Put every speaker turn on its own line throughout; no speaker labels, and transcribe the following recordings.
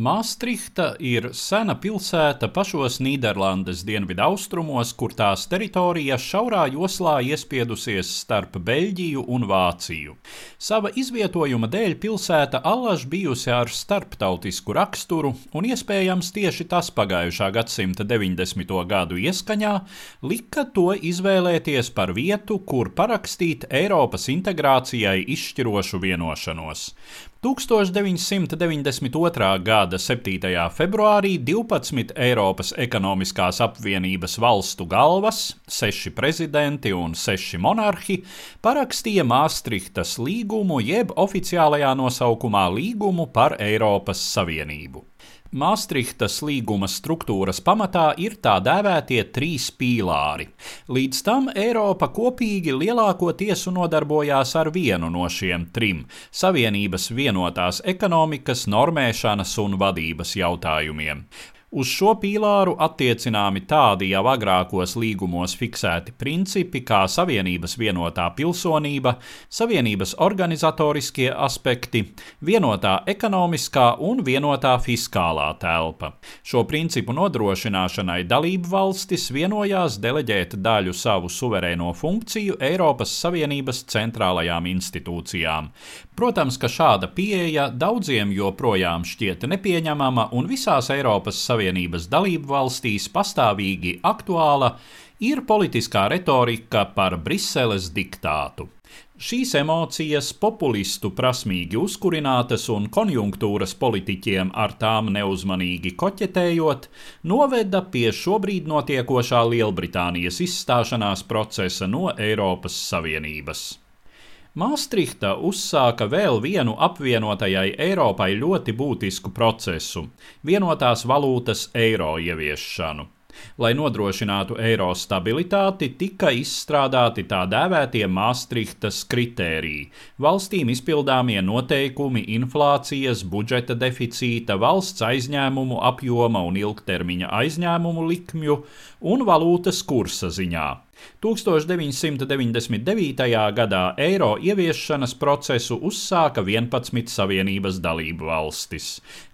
Māstrihta ir sena pilsēta pašos Nīderlandes dienvidaustrumos, kur tās teritorija šaurā joslā iespiedusies starp Beļģiju un Vāciju. Sava izvietojuma dēļ pilsēta allaž bijusi ar starptautisku raksturu, un iespējams tieši tas pagājušā gadsimta 90. gadu ieskaņā lika to izvēlēties par vietu, kur parakstīt Eiropas integrācijai izšķirošu vienošanos. 1992. gada 7. februārī 12 Eiropas ekonomiskās apvienības valstu galvas, 6 prezidenti un 6 monarhi parakstīja Māstrihtas līgumu jeb oficiālajā nosaukumā Līgumu par Eiropas Savienību. Maastrichtas līguma struktūras pamatā ir tā dēvētie trīs pīlāri. Līdz tam Eiropa kopīgi lielākoties nodarbojās ar vienu no šiem trim - Savienības vienotās ekonomikas, normēšanas un vadības jautājumiem. Uz šo pīlāru attiecināmi tādi jau agrākos līgumos fiksēti principi kā Savienības vienotā pilsonība, Savienības organizatoriskie aspekti, vienotā ekonomiskā un vienotā fiskālā telpa. Šo principu nodrošināšanai dalību valstis vienojās deleģēt daļu savu suverēno funkciju Eiropas Savienības centrālajām institūcijām. Protams, ka šāda pieeja daudziem joprojām šķiet nepieņemama un visās Eiropas Savienības Savienības dalību valstīs pastāvīgi aktuāla ir politiskā retorika par Briseles diktātu. Šīs emocijas, populistu prasmīgi uzkurinātas un konjunktūras politiķiem ar tām neuzmanīgi koķetējot, noveda pie šobrīd notiekošā Lielbritānijas izstāšanās procesa no Eiropas Savienības. Maastrichta uzsāka vēl vienu apvienotajai Eiropai ļoti būtisku procesu - vienotās valūtas eiro ieviešanu. Lai nodrošinātu eiro stabilitāti, tika izstrādāti tā dēvētie Maastrichtas kritēriji - valstīm izpildāmie noteikumi inflācijas, budžeta deficīta, valsts aizņēmumu apjoma un ilgtermiņa aizņēmumu likmju un valūtas kursa ziņā. 1999. gadā eiro ieviešanas procesu uzsāka 11 Savienības dalību valstis.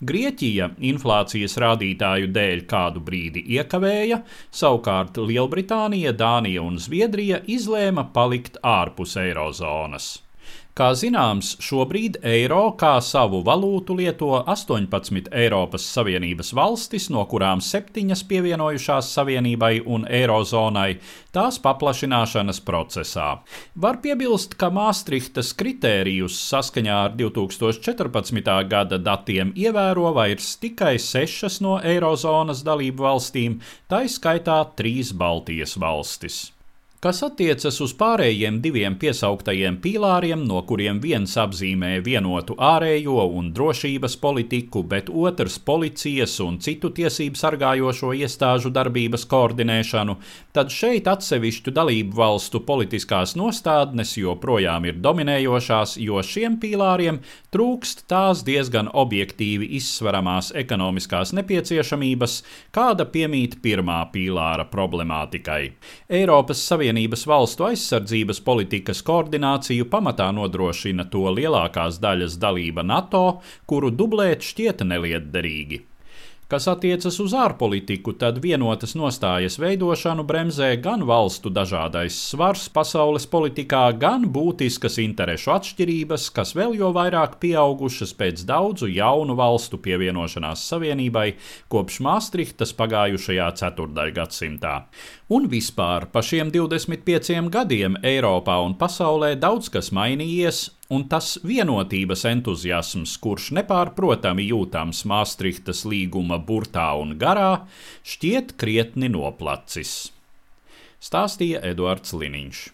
Grieķija inflācijas rādītāju dēļ kādu brīdi iekavēja, savukārt Lielbritānija, Dānija un Zviedrija izlēma palikt ārpus eirozonas. Kā zināms, šobrīd eiro kā savu valūtu lieto 18 Eiropas Savienības valstis, no kurām septiņas pievienojušās Savienībai un Eirozonai tās paplašināšanas procesā. Var piebilst, ka Maastrichtas kritērijus saskaņā ar 2014. gada datiem ievēro vairs tikai sešas no Eirozonas dalību valstīm, tā izskaitā trīs Baltijas valstis. Kas attiecas uz pārējiem diviem piesauktajiem pīlāriem, no kuriem viens apzīmē vienotu ārējo un drošības politiku, bet otrs policijas un citu tiesību sargājošo iestāžu darbības koordinēšanu, tad šeit atsevišķu dalību valstu politiskās nostādnes joprojām ir dominējošās, jo šiem pīlāriem trūkst tās diezgan objektīvi izsveramās ekonomiskās nepieciešamības, kāda piemīt pirmā pīlāra problemātikai. Eiropas Savienības Savienības valstu aizsardzības politikas koordināciju pamatā nodrošina to lielākās daļas dalība NATO, kuru dublēt šķiet nelietderīgi. Kas attiecas uz ārpolitiku, tad vienotas nostājas veidošanu bremzē gan valstu dažādais svars pasaules politikā, gan būtiskas interešu atšķirības, kas vēl jo vairāk pieaugušas pēc daudzu jaunu valstu pievienošanās Savienībai kopš Maastrichtas pagājušajā ceturdaļgadsimtā. Un vispār pa šiem 25 gadiem Eiropā un pasaulē daudz kas mainījies, un tas vienotības entuziasms, kurš nepārprotami jūtams Maastrichtas līguma burtā un garā, šķiet krietni noplacis. Stāstīja Eduards Liniņš.